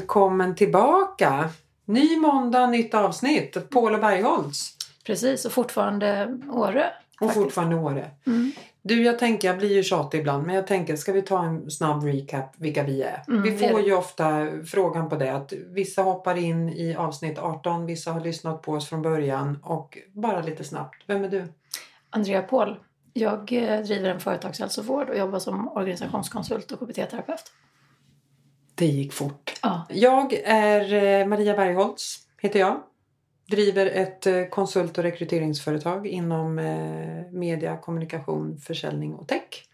Välkommen tillbaka! Ny måndag, nytt avsnitt. Paul och Bergholtz. Precis, och fortfarande Åre. Och faktiskt. fortfarande Åre. Mm. Du, jag tänker, jag blir ju tjatig ibland, men jag tänker, ska vi ta en snabb recap vilka vi är? Mm, vi får ju ofta frågan på det att vissa hoppar in i avsnitt 18, vissa har lyssnat på oss från början och bara lite snabbt. Vem är du? Andrea Paul. Jag eh, driver en företagshälsovård och jobbar som organisationskonsult och KBT-terapeut. Det gick fort. Ja. Jag är eh, Maria Bergholtz, heter jag. Driver ett eh, konsult och rekryteringsföretag inom eh, media, kommunikation, försäljning och tech.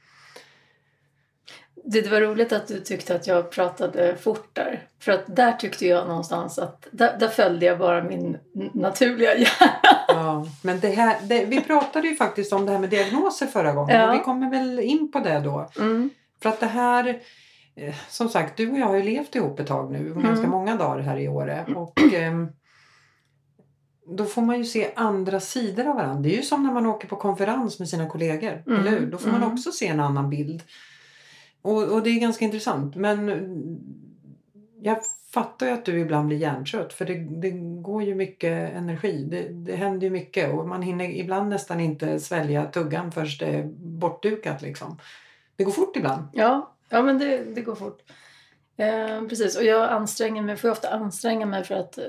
Det var roligt att du tyckte att jag pratade fort där. För att där tyckte jag någonstans att där, där följde jag bara min naturliga hjärna. Ja, men det här, det, vi pratade ju faktiskt om det här med diagnoser förra gången Ja. och vi kommer väl in på det då. Mm. För att det här, som sagt, du och jag har ju levt ihop ett tag nu, ganska Mm. många dagar här i Åre. Och ehm, då får man ju se andra sidor av varandra. Det är ju som när man åker på konferens med sina kollegor, Mm, eller hur? Då får man mm. också se en annan bild. Och, och det är ganska intressant. Men mm, jag fattar ju att du ibland blir hjärntrött för det, det går ju mycket energi. Det, det händer ju mycket och man hinner ibland nästan inte svälja tuggan först det är bortdukat liksom. Det går fort ibland. Ja, ja men det, det går fort. Eh, precis, och jag anstränger mig, får jag ofta anstränga mig för att eh,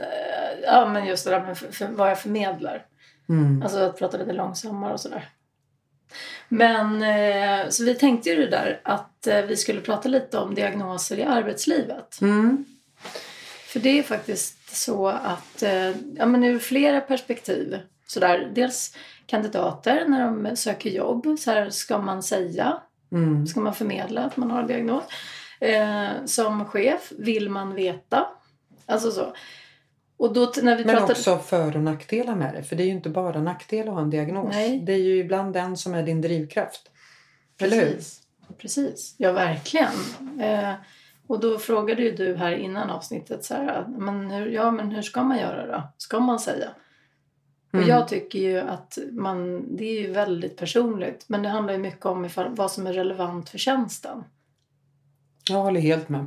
eh, Ja men just det där med för, för vad jag förmedlar. Mm. Alltså att prata lite långsammare och sådär. Men eh, så vi tänkte ju det där att eh, vi skulle prata lite om diagnoser i arbetslivet. Mm. För det är faktiskt så att eh, ja, men ur flera perspektiv. Sådär, dels kandidater när de söker jobb. Så här, ska man säga? Mm. Ska man förmedla att man har en diagnos? Eh, som chef, vill man veta? Alltså så. Och då när vi Men pratade... också för och nackdelar med det. För det är ju inte bara nackdel att ha en diagnos. Nej. Det är ju ibland den som är din drivkraft. Eller hur? Precis. Precis, ja verkligen. Eh, och då frågade ju du här innan avsnittet så här, men hur, ja men hur ska man göra då? Ska man säga? Mm. Och jag tycker ju att man, det är ju väldigt personligt. Men det handlar ju mycket om ifall, vad som är relevant för tjänsten. Jag håller helt med.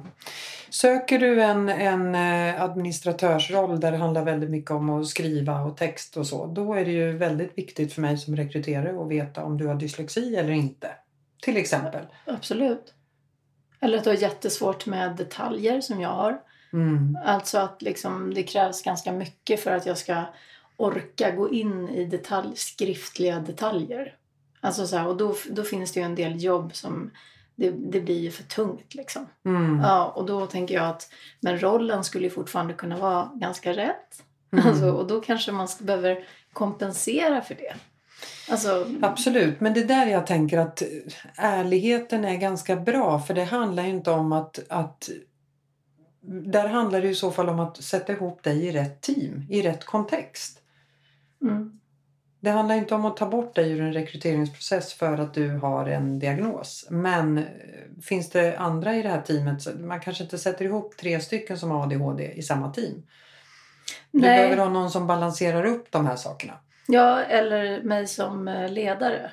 Söker du en, en eh, administratörsroll där det handlar väldigt mycket om att skriva och text och så. Då är det ju väldigt viktigt för mig som rekryterare att veta om du har dyslexi eller inte. Till exempel. Absolut. Eller att du har jättesvårt med detaljer som jag har. Mm. Alltså att liksom, det krävs ganska mycket för att jag ska orka gå in i detalj, skriftliga detaljer. Alltså så här, och då, då finns det ju en del jobb som det, det blir ju för tungt liksom. Mm. Ja, och då tänker jag att men rollen skulle ju fortfarande kunna vara ganska rätt. Mm. Alltså, och då kanske man behöver kompensera för det. Alltså, Absolut, men det är där jag tänker att ärligheten är ganska bra för det handlar ju inte om att, att där handlar det i så fall om att sätta ihop dig i rätt team, i rätt kontext. Mm, Det handlar inte om att ta bort dig ur en rekryteringsprocess för att du har en diagnos. Men eh, finns det andra i det här teamet, man kanske inte sätter ihop tre stycken som har ADHD i samma team. Du Nej. behöver ha någon som balanserar upp de här sakerna. ja, eller mig som eh, ledare.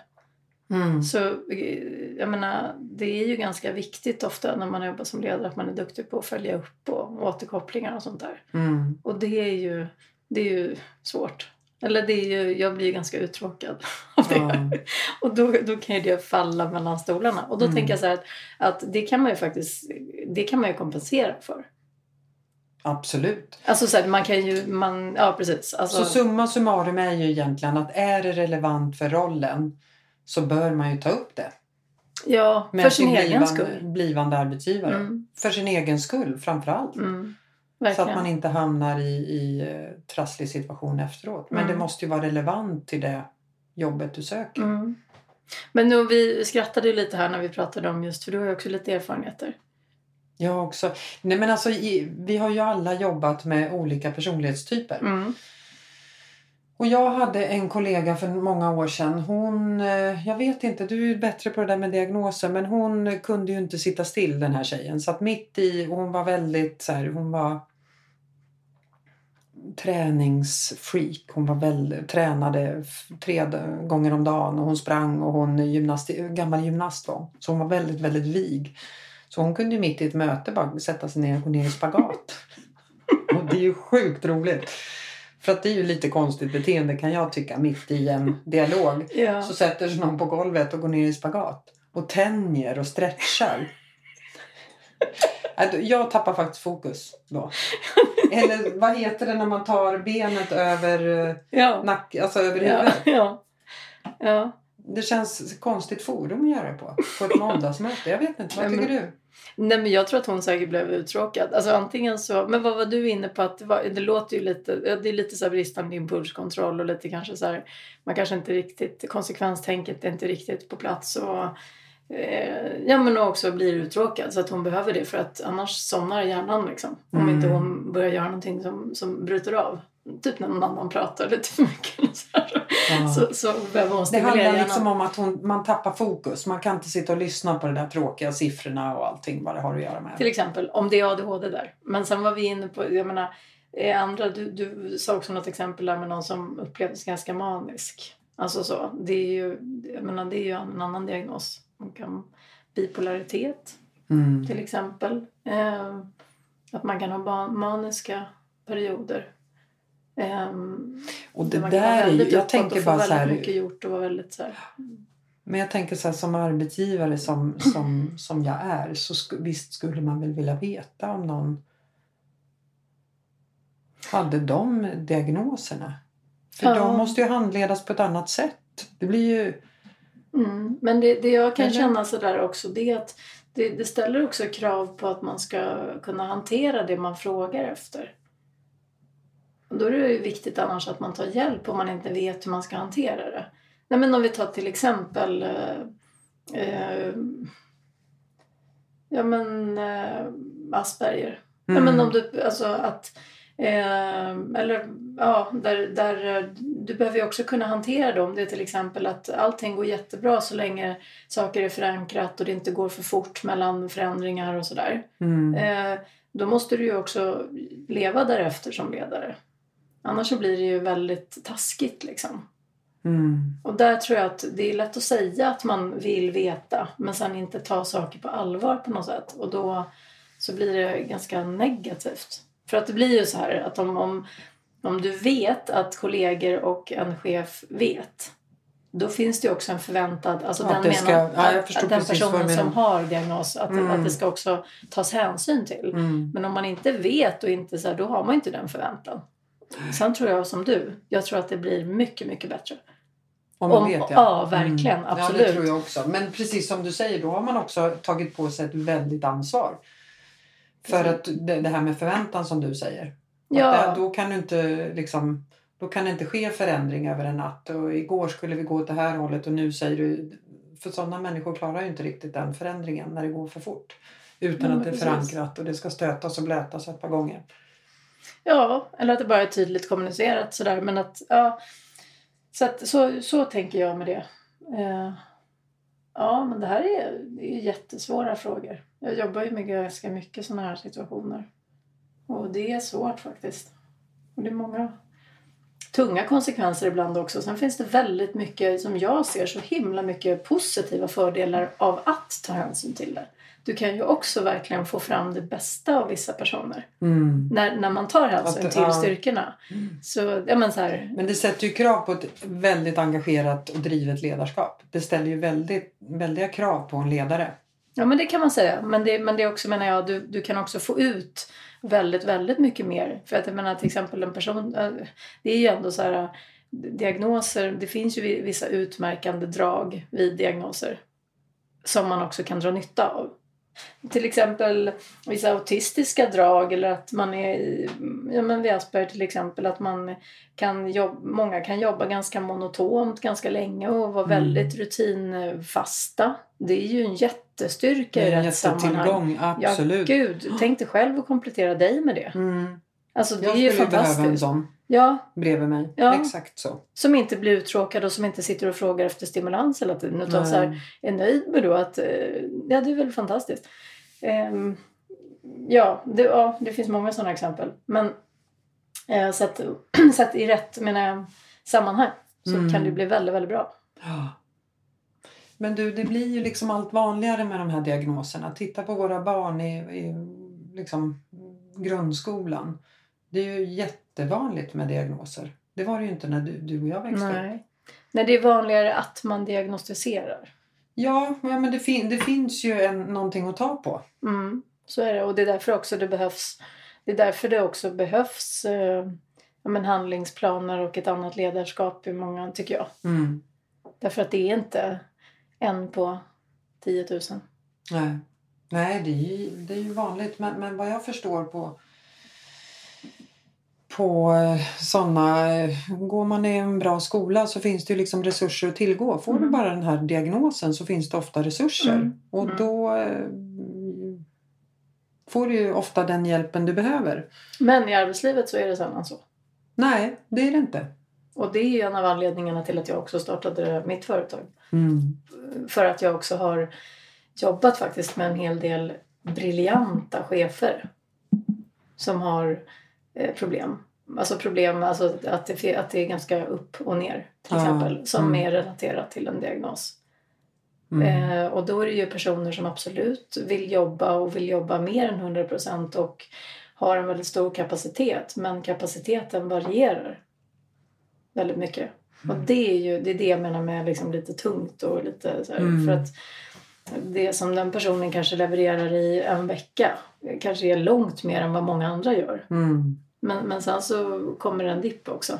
Mm. Så eh, jag menar, det är ju ganska viktigt ofta när man jobbar som ledare att man är duktig på att följa upp och återkopplingar och sånt där. Mm. Och det är ju, det är ju svårt. Eller det är ju, jag blir ganska uttråkad av det. Ja. Och då, då kan ju det falla mellan stolarna. Och då Mm. tänker jag så här att, att det kan man ju faktiskt, det kan man ju kompensera för. Absolut. Alltså så här, man kan ju, man, ja precis. Alltså, Så summa summarum är ju egentligen att är det relevant för rollen så bör man ju ta upp det. ja, Med för sin egen blivande, skull. blivande arbetsgivare. Mm, För sin egen skull framför allt. Mm, Så verkligen. att man inte hamnar i, i eh, trasslig situation efteråt. Men Mm. det måste ju vara relevant till det jobbet du söker. Mm. Men nu, vi skrattade ju lite här när vi pratade om just, för du har ju också lite erfarenheter. Jag också. Nej men alltså i, vi har ju alla jobbat med olika personlighetstyper. Mm. Och jag hade en kollega för många år sedan. Hon, eh, jag vet inte, du är bättre på det där med diagnoser. Men hon kunde ju inte sitta still den här tjejen. Så att mitt i, och hon var väldigt så här, hon var träningsfreak. Hon var väl, tränade tre gånger om dagen och hon sprang och hon gymnast, gammal gymnast var hon. Så hon var väldigt, väldigt vig. Så hon kunde ju mitt i ett möte bara sätta sig ner och gå ner i spagat. och det är ju sjukt roligt. För att det är ju lite konstigt beteende kan jag tycka mitt i en dialog. Ja. Så sätter sig någon på golvet och går ner i spagat. Och tänjer och stretchar. Äh, Jag tappar faktiskt fokus då. Eller vad heter det när man tar benet över, eh, Ja. nack, alltså över Ja. huvudet? ja. ja. Det känns konstigt forum att göra det på. På ett måndagsmöte. Jag vet inte. Vad tycker du? Nej men jag tror att hon säkert blev uttråkad. Alltså antingen så, men vad var du inne på att det, var, det låter ju lite, ja, det är lite så bristande impulskontroll och lite kanske så här, man kanske inte riktigt, konsekvenstänket är inte riktigt på plats och ja men också blir uttråkad så att hon behöver det för att annars somnar hjärnan liksom. Om Mm. inte hon börjar göra någonting som, som bryter av. Typ när någon annan pratar lite för mycket. Så. Ja. så, så behöver hon Det handlar hjärnan. liksom om att hon, man tappar fokus. Man kan inte sitta och lyssna på de där tråkiga siffrorna och allting vad det har att göra med. Till exempel, om det är ADHD där. Men sen var vi inne på, jag menar, eh, andra, du, du sa också något exempel där med någon som upplevdes ganska manisk. Alltså så, det är ju, jag menar, det är ju en annan diagnos. Man kan, bipolaritet Mm. till exempel. Eh, att man kan ha maniska perioder. Eh, Och det där är ju, jag tänker bara så här. mycket gjort och vara väldigt så här. Men jag tänker så här som arbetsgivare som, som, som jag är så sk visst skulle man väl vilja veta om någon hade de diagnoserna. För Ja. de måste ju handledas på ett annat sätt. Det blir ju... Mm. Men det, det jag kan Eller? känna sådär också det är att det, det ställer också krav på att man ska kunna hantera det man frågar efter. Då är det ju viktigt annars att man tar hjälp om man inte vet hur man ska hantera det. Nej, men om vi tar till exempel eh, eh, ja men eh, Asperger. Ja, Mm. men om du, alltså att, eh, eller ja, där, där, du behöver ju också kunna hantera dem. Det är till exempel att allting går jättebra så länge saker är förankrat och det inte går för fort mellan förändringar och sådär. Mm. Eh, då måste du ju också leva därefter som ledare. Annars så blir det ju väldigt taskigt liksom. Mm. Och där tror jag att det är lätt att säga att man vill veta men sen inte ta saker på allvar på något sätt. Och då så blir det ganska negativt. För att det blir ju så här att om, om, om du vet att kollegor och en chef vet då finns det ju också en förväntad, alltså Att den, ska- menar, ja, att, den personen som har diagnos, att, Mm. att det ska också tas hänsyn till. Mm. Men om man inte vet och inte så här, då har man inte den förväntan. Sen tror jag som du, jag tror att det blir mycket, mycket bättre. Om man Om- vet, ja. ja, verkligen, Ja, det absolut. tror jag också. Men precis som du säger, då har man också tagit på sig ett väldigt ansvar. För Precis. att det, här med förväntan som du säger. Ja. då kan du inte liksom då kan det inte ske förändring över en natt. Och igår skulle vi gå åt det här hållet och nu säger du... För sådana människor klarar ju inte riktigt den förändringen när det går för fort. Utan Ja, att det är förankrat och det ska stötas och blötas ett par gånger. Ja, eller att det bara är tydligt kommunicerat sådär. Men att, ja. Så, att, så, så tänker jag med det. Eh, ja, men det här är, det är jättesvåra frågor. Jag jobbar ju med ganska mycket sådana här situationer. Och det är svårt faktiskt. Och det är många tunga konsekvenser ibland också. Sen finns det väldigt mycket, som jag ser, så himla mycket positiva fördelar av att ta hänsyn till det. Du kan ju också verkligen få fram det bästa av vissa personer. Mm. När, när man tar hänsyn Att- till ja. styrkorna. Så, ja men så här, Men det sätter ju krav på ett väldigt engagerat och drivet ledarskap. Det ställer ju väldigt, väldiga krav på en ledare. ja men det kan man säga. Men det, men det också menar jag, du, du kan också få ut väldigt, väldigt mycket mer. För att jag menar till exempel en person, det är ju ändå så här diagnoser, det finns ju vissa utmärkande drag vid diagnoser. Som man också kan dra nytta av. Till exempel vissa autistiska drag eller att man är ja men vid Asperger till exempel att man kan jobba, många kan jobba ganska monotont ganska länge och vara Mm. väldigt rutinfasta. Det är ju en jättestyrka i rätt sammanhang. absolut. Ja, gud. Tänk dig själv att komplettera dig med det. Mm. Alltså det Jag är ju skulle behöva en fantastiskt. sån Ja, bredvid mig. Ja. Exakt så. som inte blir uttråkad och som inte sitter och frågar efter stimulans hela tiden utan så här, är nöjd med då att eh, ja, det är väl fantastiskt. Ehm, ja, det, ja, det finns många sådana exempel. Men eh, så, att, så att i rätt menar sammanhang så Mm. kan det bli väldigt, väldigt bra. Ja. Men du, det blir ju liksom allt vanligare med de här diagnoserna. Titta på våra barn i, i liksom grundskolan. Det är ju jättevanligt med diagnoser. Det var det ju inte när du, du och jag växte upp. Nej. Nej, det är vanligare att man diagnostiserar. Ja, men det, fin- det finns ju en, någonting att ta på. Mm, så är det. Och det är därför också det behövs, det är därför det också behövs eh, men handlingsplaner och ett annat ledarskap i många, tycker jag. Mm. Därför att det är inte en på 10 000. Nej, Nej det, är ju, det är ju vanligt. Men, men vad jag förstår på på sådana, går man i en bra skola så finns det ju liksom resurser att tillgå. Får du Mm. bara den här diagnosen så finns det ofta resurser. Mm. Och Mm. då eh, får du ju ofta den hjälpen du behöver. Men i arbetslivet så är det sällan så. Nej, det är det inte. Och det är en av anledningarna till att jag också startade mitt företag. Mm. För att jag också har jobbat faktiskt med en hel del briljanta chefer som har eh, problem. Alltså problem, alltså att det, att det är ganska upp och ner till Ja, exempel. Som mm. är relaterat till en diagnos. Mm. Eh, och då är det ju personer som absolut vill jobba och vill jobba mer än 100 procent och har en väldigt stor kapacitet. Men kapaciteten varierar väldigt mycket. Och Mm. det är ju det, är det jag menar med liksom lite tungt och lite så här, Mm. för att det som den personen kanske levererar i en vecka kanske är långt mer än vad många andra gör. Mm. Men, men sen så kommer det en dipp också.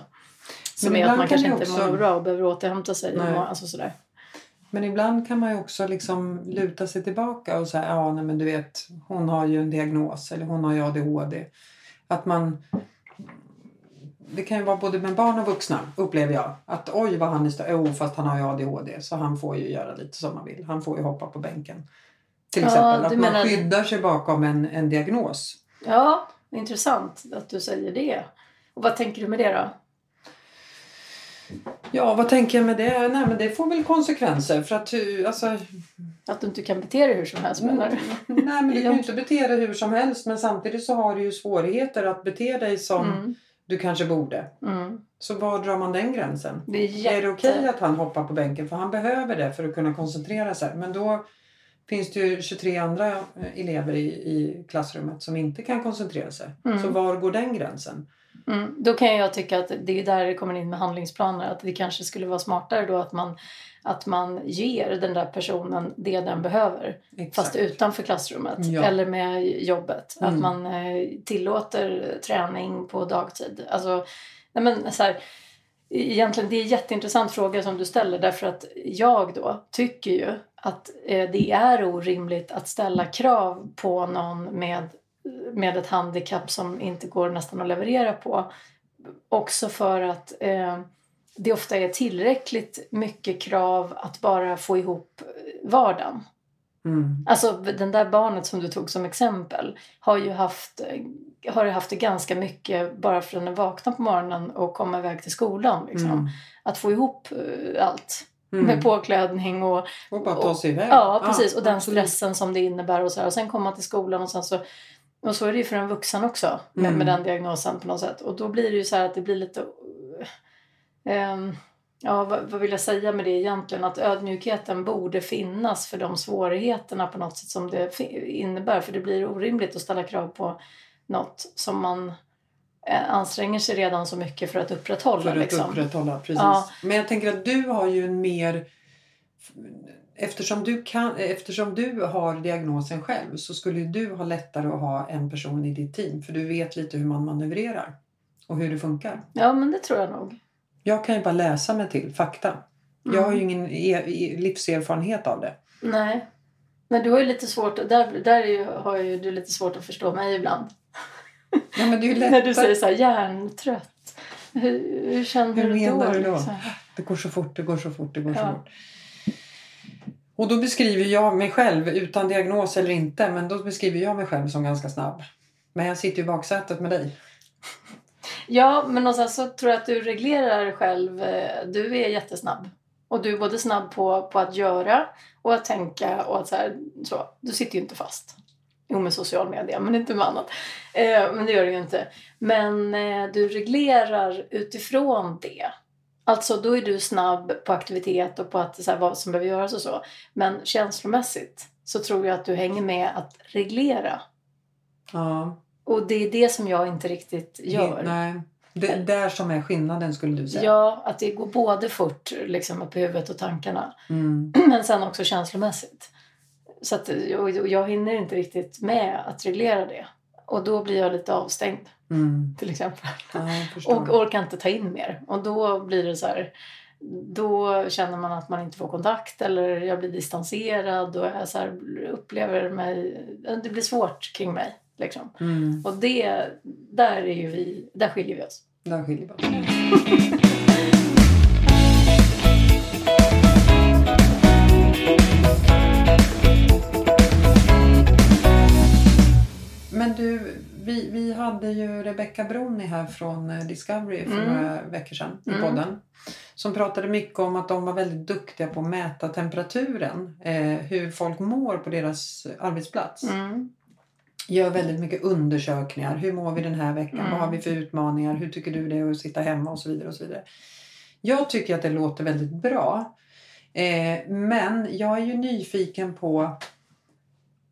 Som Men är att man kan kanske inte också- mår bra och behöver återhämta sig. Nej. Alltså sådär. Men ibland kan man ju också liksom luta sig tillbaka och säga ja nej, men du vet hon har ju en diagnos eller hon har ju ADHD. Att man det kan ju vara både med barn och vuxna upplever jag. Att oj vad han är stö- oh, fast han har ju ADHD så han får ju göra lite som han vill. Han får ju hoppa på bänken. Till Ja, exempel du att man skyddar sig bakom en, en diagnos. Ja, intressant att du säger det. Och vad tänker du med det då? Ja vad tänker jag med det? Nej men det får väl konsekvenser för att du- alltså Att du inte kan bete dig hur som helst menar du? Nej men du kan ju inte bete dig hur som helst men samtidigt så har du ju svårigheter att bete dig som Mm. du kanske borde. Mm. Så var drar man den gränsen? Det är jätte... Är det okej att han hoppar på bänken? För han behöver det för att kunna koncentrera sig. Men då finns det ju 23 andra eh, elever i, i klassrummet som inte kan koncentrera sig. Mm. Så var går den gränsen? Mm. Då kan jag tycka att det är där det kommer in med handlingsplaner. Att det kanske skulle vara smartare då att man, att man ger den där personen det den behöver. Exakt. Fast utanför klassrummet Ja. eller med jobbet. Att Mm. man eh, tillåter träning på dagtid. Alltså, nej men, så här, egentligen, det är en jätteintressant fråga som du ställer därför att jag då tycker ju att eh, det är orimligt att ställa krav på någon med, med ett handikapp som inte går nästan att leverera på. Också för att eh, det ofta är tillräckligt mycket krav att bara få ihop vardagen. Mm. Alltså den där barnet som du tog som exempel har ju haft, har ju haft det ganska mycket bara för att den vaknar på morgonen och kommer iväg till skolan. Liksom. Mm. Att få ihop eh, allt Mm. med påklädning och Och bara ta sig iväg. Ja, precis. och den absolut. stressen som det innebär. Och, så här. och sen komma till skolan och sen så... Och så är det ju för en vuxen också med, Mm. med den diagnosen på något sätt. Och då blir det ju så här att det blir lite... ehm, ja, vad, vad vill jag säga med det egentligen? Att ödmjukheten borde finnas för de svårigheterna på något sätt som det innebär. För det blir orimligt att ställa krav på något som man anstränger sig redan så mycket för att upprätthålla. För att liksom. upprätthålla, precis. Ja. Men jag tänker att du har ju en mer... Eftersom du, kan, eftersom du har diagnosen själv så skulle du ha lättare att ha en person i ditt team. För du vet lite hur man manövrerar och hur det funkar. Ja, men det tror jag nog. Jag kan ju bara läsa mig till fakta. Jag har ju ingen e- e- livserfarenhet av det. Nej. Men du har ju lite svårt, där, där har ju du lite svårt att förstå mig ibland. Ja, När du säger så här, hjärntrött. Hur, hur känner Hur du då? du då? liksom? Det går så fort, det går så fort, det går så Ja. fort. Och då beskriver jag mig själv, utan diagnos eller inte, men då beskriver jag mig själv som ganska snabb. Men jag sitter ju i baksätet med dig. Ja, men sen så tror jag att du reglerar själv. eh, Du är jättesnabb. Och du är både snabb på, på att göra och att tänka och att så här, så. Du sitter ju inte fast. Jo, med social media, men inte med annat. Eh, men det gör du ju inte. Men eh, du reglerar utifrån det. Alltså då är du snabb på aktivitet och på att, så här, vad som behöver göras och så. Men känslomässigt så tror jag att du hänger med att reglera. Ja. Och det är det som jag inte riktigt gör. Nej. Det är där som är skillnaden skulle du säga? Ja, att det går både fort liksom, upp i huvudet och tankarna. Mm. Men sen också känslomässigt. Så att, och jag hinner inte riktigt med att reglera det. Och då blir jag lite avstängd Mm. till exempel. Ja. Och orkar inte ta in mer. Och då blir det så här. Då känner man att man inte får kontakt eller jag blir distanserad och jag så här upplever mig... Det blir svårt kring mig. Liksom. Mm. Och det, där, är ju vi, där skiljer vi oss. Där skiljer vi oss. vi, hade ju Rebecca Broni här från eh, Discovery för Mm. några veckor sedan i Mm. podden. Som pratade mycket om att de var väldigt duktiga på att mäta temperaturen. Eh, hur folk mår på deras arbetsplats. Mm. Gör väldigt mycket undersökningar. Hur mår vi den här veckan? Mm. Vad har vi för utmaningar? Hur tycker du det är att sitta hemma? Och så vidare. och så vidare. Jag tycker att det låter väldigt bra. Eh, men jag är ju nyfiken på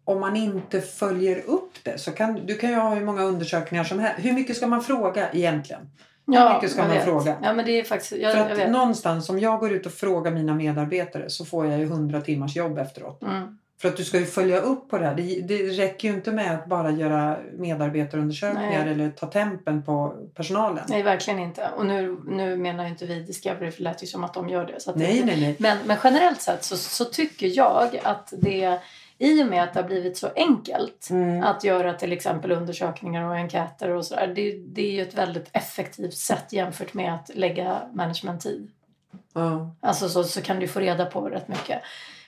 om man inte följer upp det så kan du kan ju ha hur många undersökningar som helst. Hur mycket ska man fråga egentligen? Ja, mycket ska jag man vet. fråga? Ja, men det är faktiskt... Jag, För jag att vet. någonstans om jag går ut och frågar mina medarbetare så får jag ju 100 timmars jobb efteråt. Mm. För att du ska ju följa upp på det här. Det, det räcker ju inte med att bara göra medarbetarundersökningar Nej. eller ta tempen på personalen. Nej, verkligen inte. Och nu, nu menar inte vi Discovery för det lät ju som att de gör det. Nej, det, nej, nej. Men, men generellt sett så, så tycker jag att det i och med att det har blivit så enkelt Mm. att göra till exempel undersökningar och enkäter och sådär. Det, det är ju ett väldigt effektivt sätt jämfört med att lägga managementtid. Ja. Alltså så, så kan du få reda på rätt mycket.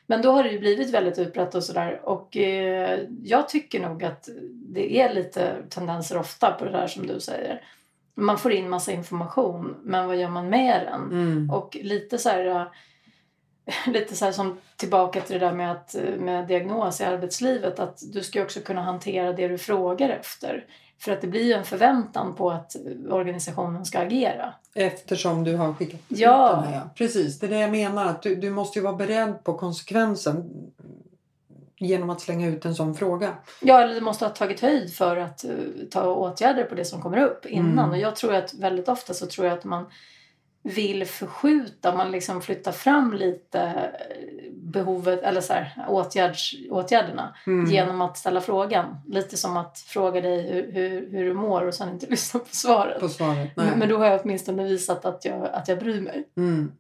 Men då har det ju blivit väldigt utbrett och sådär. Och eh, jag tycker nog att det är lite tendenser ofta på det där som du säger. Man får in massa information, men vad gör man med den? Mm. Och lite så här, lite så här som tillbaka till det där med, att, äh, med diagnos i arbetslivet. Att du ska också kunna hantera det du frågar efter. För att det blir ju en förväntan på att organisationen ska agera. Eftersom du har skickat ut Ja. den här. Precis, det är det jag menar. Att du, du måste ju vara beredd på konsekvensen genom att slänga ut en sån fråga. Ja, eller du måste ha tagit höjd för att äh, ta åtgärder på det som kommer upp innan. Mm. Och jag tror att väldigt ofta så tror jag att man vill förskjuta, man liksom flyttar fram lite äh, behovet, eller så här, åtgärds, åtgärderna. Mm. genom att ställa frågan. Lite som att fråga dig hur, hur, hur du mår och sen inte lyssna på svaret. På svaret. Men, men då har jag åtminstone visat att jag, att jag bryr mig. Mm.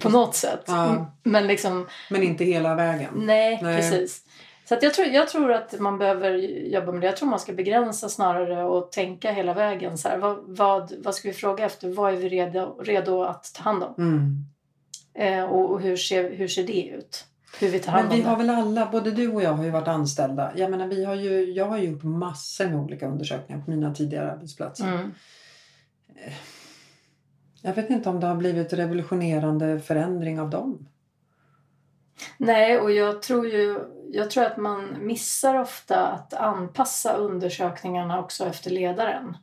På något sätt. Ja. Men liksom, Men inte hela vägen. nej, Nej. precis. Så jag, tror, jag tror att man behöver jobba med det. Jag tror man ska begränsa snarare och tänka hela vägen. Så här, vad, vad, vad ska vi fråga efter? Vad är vi redo, redo att ta hand om? Mm. Eh, och och hur, ser, hur ser det ut? Hur vi tar hand Men om vi det. har väl alla, både du och jag har ju varit anställda. Jag menar, vi har ju, jag har gjort massor med olika undersökningar på mina tidigare arbetsplatser. Mm. Jag vet inte om det har blivit revolutionerande förändring av dem. Nej, och jag tror ju jag tror att man missar ofta att anpassa undersökningarna också efter ledaren.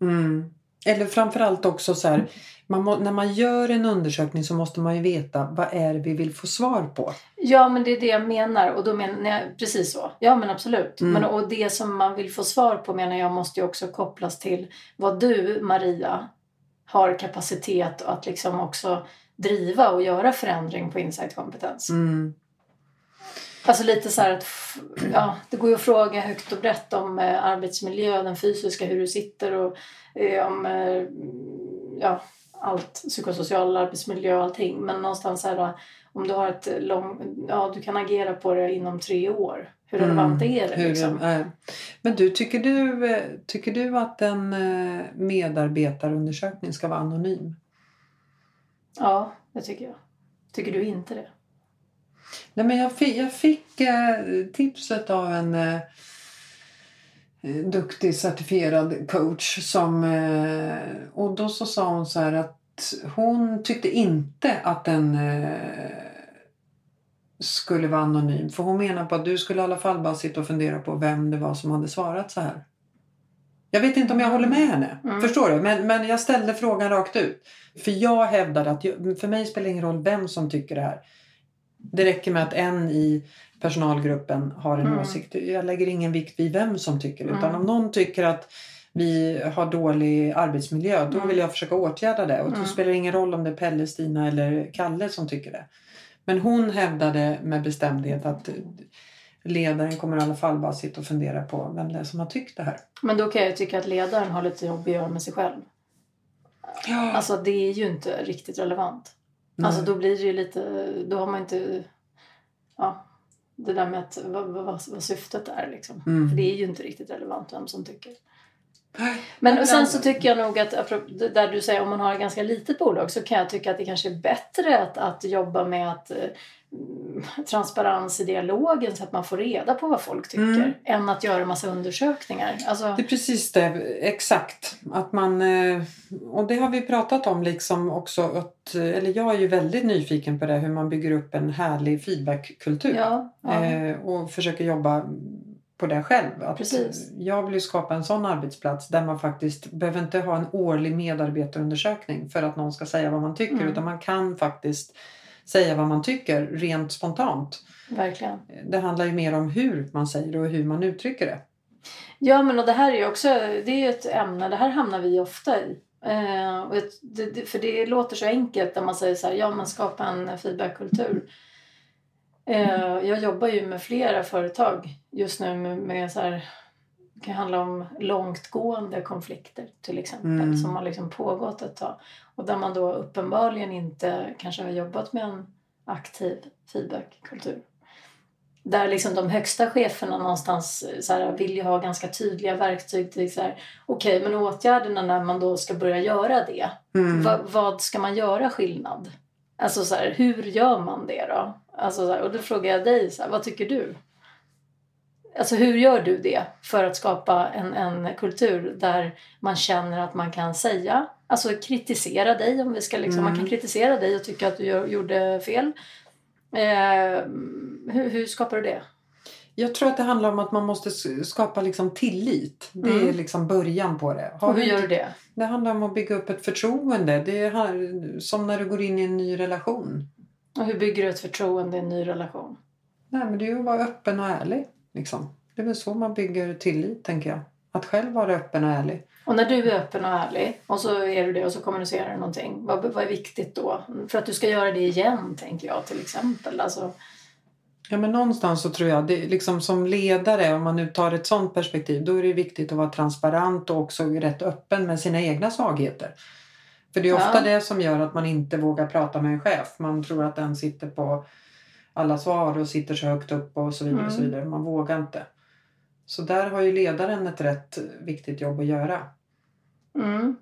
Mm. Eller framförallt också så här, man må, när man gör en undersökning så måste man ju veta vad är det vi vill få svar på. Ja, men det är det jag menar. Och då menar jag precis så. Ja, men absolut. Mm. Men, och det som man vill få svar på menar jag måste ju också kopplas till vad du, Maria, har kapacitet att liksom också driva och göra förändring på insight-kompetens. Mm. Alltså lite så att ja, det går ju att fråga högt och brett om eh, arbetsmiljö, den fysiska, hur du sitter och eh, om eh, ja, allt, psykosocial arbetsmiljö och allting. Men någonstans så här, om du har ett lång, ja du kan agera på det inom tre år. Hur relevant är det Mm. Hur- liksom? eh, Men du, tycker du, eh, tycker du att en eh, medarbetarundersökning ska vara anonym? Ja, det tycker jag. Tycker du inte det? Nej, men jag fick, jag fick eh, tipset av en eh, duktig certifierad coach som eh, och då så sa hon så här att hon tyckte inte att den eh, skulle vara anonym för hon menar på att du skulle i alla fall bara sitta och fundera på vem det var som hade svarat så här. Jag vet inte om jag håller med henne. Mm. Förstår du? Men, men jag ställde frågan rakt ut. För jag hävdade att jag, för mig spelar det ingen roll vem som tycker det här. Det räcker med att en i personalgruppen har en Mm. åsikt. Jag lägger ingen vikt vid vem som tycker det. Utan Mm. om någon tycker att vi har dålig arbetsmiljö, då Mm. vill jag försöka åtgärda det. Och då Mm. spelar det ingen roll om det är Pelle, Stina eller Kalle som tycker det. Men hon hävdade med bestämdhet att ledaren kommer i alla fall bara sitta och fundera på vem det är som har tyckt det här. Men då kan jag tycka att ledaren har lite jobb att göra med sig själv. Ja. Alltså det är ju inte riktigt relevant. Alltså då blir det ju lite, då har man inte, ja, det där med att, vad, vad, vad syftet är liksom. Mm. För det är ju inte riktigt relevant vem som tycker. Nej. Men och sen så tycker jag nog att, där du säger om man har ett ganska litet bolag så kan jag tycka att det kanske är bättre att, att jobba med att eh, transparens i dialogen så att man får reda på vad folk tycker Mm. än att göra massa undersökningar. Alltså, Det är precis det, exakt. Att man, eh, och det har vi pratat om liksom också. Att, eller jag är ju väldigt nyfiken på det, hur man bygger upp en härlig feedbackkultur. ja, ja. Eh, och försöker jobba på det själv. Att Precis. Jag vill ju skapa en sån arbetsplats där man faktiskt behöver inte ha en årlig medarbetarundersökning för att någon ska säga vad man tycker. Mm. Utan man kan faktiskt säga vad man tycker rent spontant. verkligen. Det handlar ju mer om hur man säger det och hur man uttrycker det. Ja, men och det här är ju också det är ett ämne, det här hamnar vi ofta i. Eh, och det, för det låter så enkelt när man säger så här, ja men skapa en feedbackkultur. Eh, jag jobbar ju med flera företag just nu med, med så här, det kan handla om långtgående konflikter till exempel Mm. som har liksom pågått ett tag. Och där man då uppenbarligen inte kanske har jobbat med en aktiv feedbackkultur. Där liksom de högsta cheferna någonstans eh, så här, vill ju ha ganska tydliga verktyg till så här, okej men åtgärderna när man då ska börja göra det, Mm. Va, vad ska man göra skillnad? Alltså så här, hur gör man det då? Alltså så här, och då frågar jag dig, så här, vad tycker du? Alltså hur gör du det för att skapa en, en kultur där man känner att man kan säga, alltså kritisera dig om vi ska liksom, man kan Mm. kritisera dig och tycka att du gör, gjorde fel. Eh, hur, hur skapar du det? Jag tror att det handlar om att man måste skapa liksom tillit. Det är Mm. liksom början på det. Har Och hur gör du det? Det handlar om att bygga upp ett förtroende. Det är här- som när du går in i en ny relation. Och hur bygger du ett förtroende i en ny relation? Nej, men det är ju att vara öppen och ärlig. Liksom. Det är väl så man bygger tillit, tänker jag. Att själv vara öppen och ärlig. Och när du är öppen och ärlig och så är du det och så kommunicerar du någonting. Vad, vad är viktigt då? För att du ska göra det igen, tänker jag till exempel. Alltså, Ja, men någonstans så tror jag, det liksom som ledare, om man nu tar ett sånt perspektiv, då är det viktigt att vara transparent och också rätt öppen med sina egna svagheter. För det är ofta Ja. det som gör att man inte vågar prata med en chef. Man tror att den sitter på alla svar och sitter så högt upp och så vidare. Och så Mm. vidare. Man vågar inte. Så där har ju ledaren ett rätt viktigt jobb att göra. mm.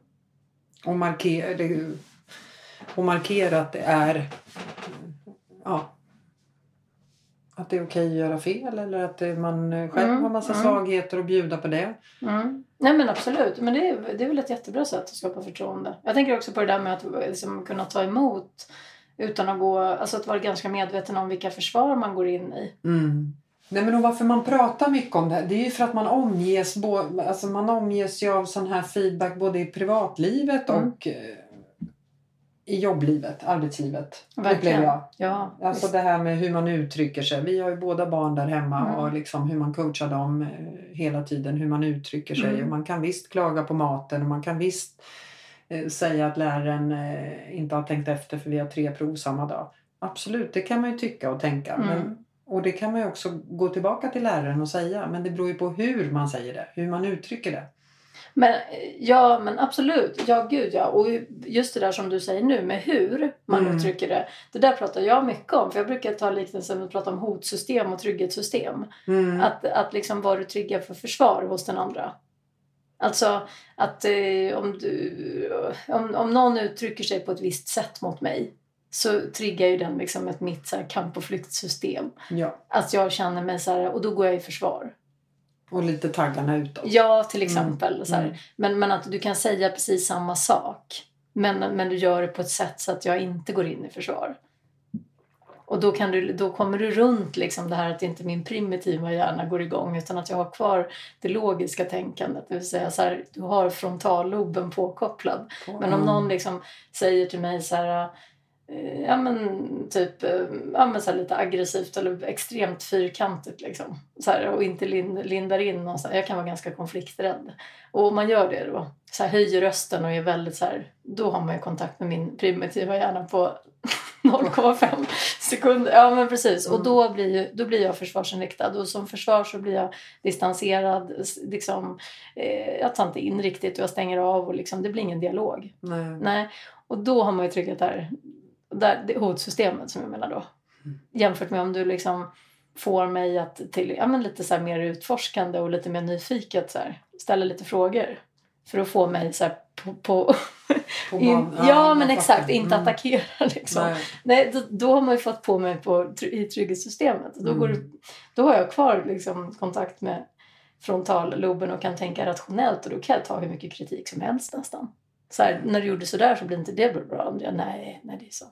Och markera, och markera att det är ja, att det är okej att göra fel eller att det, man själv Mm, har massa mm. svagheter och bjuda på det. Mm. Nej men absolut, men det är, det är väl ett jättebra sätt att skapa förtroende. Jag tänker också på det där med att liksom, kunna ta emot utan att gå, alltså att vara ganska medveten om vilka försvar man går in i. Mm. Nej, men och varför man pratar mycket om det här, det är ju för att man omges, bo, alltså man omges ju av sån här feedback både i privatlivet Mm. och eh, i jobblivet, arbetslivet. Verkligen. Jag. Ja, Alltså visst. det här med hur man uttrycker sig. Vi har ju båda barn där hemma Mm. och liksom hur man coachar dem eh, hela tiden. Hur man uttrycker sig. Mm. Och man kan visst klaga på maten och man kan visst säga att läraren eh, inte har tänkt efter för vi har tre prov samma dag. Absolut, det kan man ju tycka och tänka. Mm. Men, och det kan man ju också gå tillbaka till läraren och säga. Men det beror ju på hur man säger det. Hur man uttrycker det. Men, ja, men absolut. Ja, gud ja. Och just det där som du säger nu med hur man Mm. uttrycker det. Det där pratar jag mycket om. För jag brukar ta liknelsen att prata om hotsystem och trygghetssystem. Mm. Att, att liksom vad du triggar för försvar hos den andra. Alltså att eh, om, du, om, om någon uttrycker sig på ett visst sätt mot mig så triggar ju den liksom ett mitt så här, kamp och flyktsystem. Ja, Att jag känner mig så här, och då går jag i försvar. och lite taggarna utåt. Ja, till exempel. Så här. Mm. Men, men att du kan säga precis samma sak. Men, men du gör det på ett sätt så att jag inte går in i försvar. Och då, kan du, då kommer du runt liksom det här att inte min primitiva hjärna går igång utan att jag har kvar det logiska tänkandet. Det vill säga så här, du har frontalloben påkopplad. Men om någon liksom säger till mig så här eh, ja men typ eh, ja, men så lite aggressivt eller extremt fyrkantigt liksom. Så här, och inte lind, lindar in och så här. Jag kan vara ganska konflikträdd. Och om man gör det då, så här, höjer rösten och är väldigt så här, då har man ju kontakt med min primitiva hjärna på 0,5 sekunder. Ja men precis. Mm. Och då blir, ju, då blir jag försvarsinriktad. Och som försvar så blir jag distanserad. Liksom, eh, jag tar inte in riktigt och jag stänger av. Och liksom, det blir ingen dialog. Nej. Nej. Och då har man ju tryggat där, där det hotsystemet som jag menar då. Mm. Jämfört med om du liksom får mig att till ja, men lite så mer utforskande och lite mer nyfiket så här, ställa lite frågor. För att få mig så här på... på På in, ja, jag men exakt, inte Mm. attackera liksom. Nej. Nej, då, då har man ju fått på mig på, i trygghetssystemet. Då, går, Mm. det- då har jag kvar liksom, kontakt med frontalloben och kan tänka rationellt och då kan jag ta hur mycket kritik som helst nästan. Så här, när du gjorde sådär så blir inte det bra. Andrea, nej, nej det är så.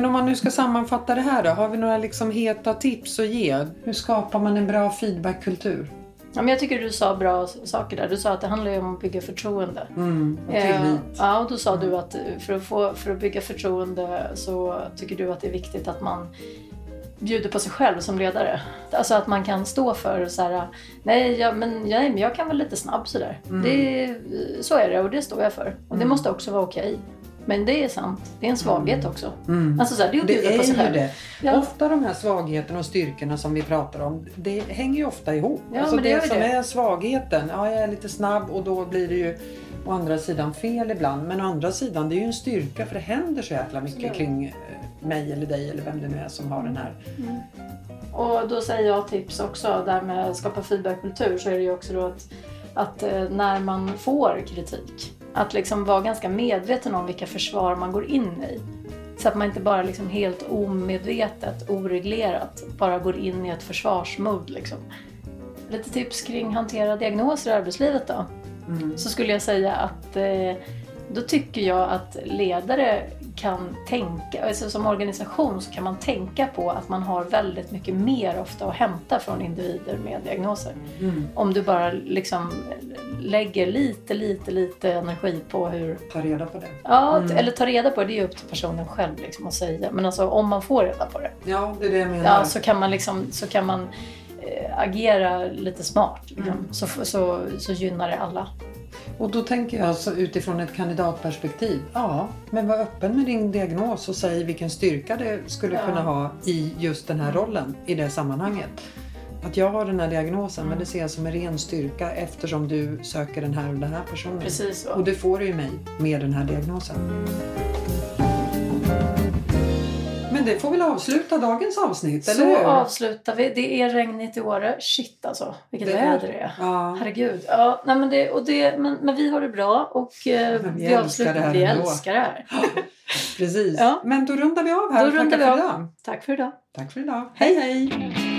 Men om man nu ska sammanfatta det här då, har vi några liksom heta tips att ge? Hur skapar man en bra feedbackkultur? Ja, men jag tycker du sa bra saker där. Du sa att det handlar om att bygga förtroende. Mm, och Eh, ja, och då sa du att eh, för att, få, för att bygga förtroende så tycker du att det är viktigt att man bjuder på sig själv som ledare. Alltså att man kan stå för så här, nej, ja, men, nej men jag kan vara lite snabb sådär. Mm. Det, så är det och det står jag för. Och det Mm. måste också vara okej. Men det är sant. Det är en svaghet också. Mm. Alltså så här, det är att bjuda på sig ju själv. det. Ja. Ofta de här svagheterna och styrkorna som vi pratar om, det hänger ju ofta ihop. Ja, alltså det det, som det. är svagheten, ja jag är lite snabb och då blir det ju å andra sidan fel ibland. Men å andra sidan, det är ju en styrka för det händer så jäkla mycket Absolut. kring eh, mig eller dig eller vem det nu är som har den här. Och då säger jag tips också, där med att skapa feedbackkultur, så är det ju också då att, att eh, när man får kritik, att liksom vara ganska medveten om vilka försvar man går in i. Så att man inte bara liksom helt omedvetet, oreglerat, bara går in i ett försvarsmode. Liksom. Lite tips kring hantera diagnoser i arbetslivet då. Mm. Så skulle jag säga att eh, då tycker jag att ledare kan tänka, alltså som organisation så kan man tänka på att man har väldigt mycket mer ofta att hämta från individer med diagnoser. Mm. Om du bara liksom lägger lite, lite, lite energi på hur... Ta reda på det. Ja, Mm. eller ta reda på det, det är upp till personen själv liksom att säga. Men alltså om man får reda på det, Ja, det är det jag menar. ja, så kan man liksom, så kan man eh, agera lite smart. Liksom. Mm. Så, så, så gynnar det alla. Och då tänker jag alltså utifrån ett kandidatperspektiv. Ja, men var öppen med din diagnos och säg vilken styrka det skulle Ja. kunna ha i just den här rollen i det sammanhanget. Att jag har den här diagnosen men Mm. det ser jag som en ren styrka eftersom du söker den här och den här personen. Precis så. Och det får du ju mig med den här diagnosen. Men det får väl avsluta dagens avsnitt, eller Så hur? avslutar vi. Det är regnigt i Åre. Shit alltså, vilket Det väder det är. Ja. Herregud. Ja, nej, men, det, och det, men, men vi har det bra och eh, vi vi, älskar avslutar. det här vi ändå. älskar det här. Precis. Ja. Men då rundar vi av här Då rundar vi för idag. Tack för idag. Tack för idag. Hej hej!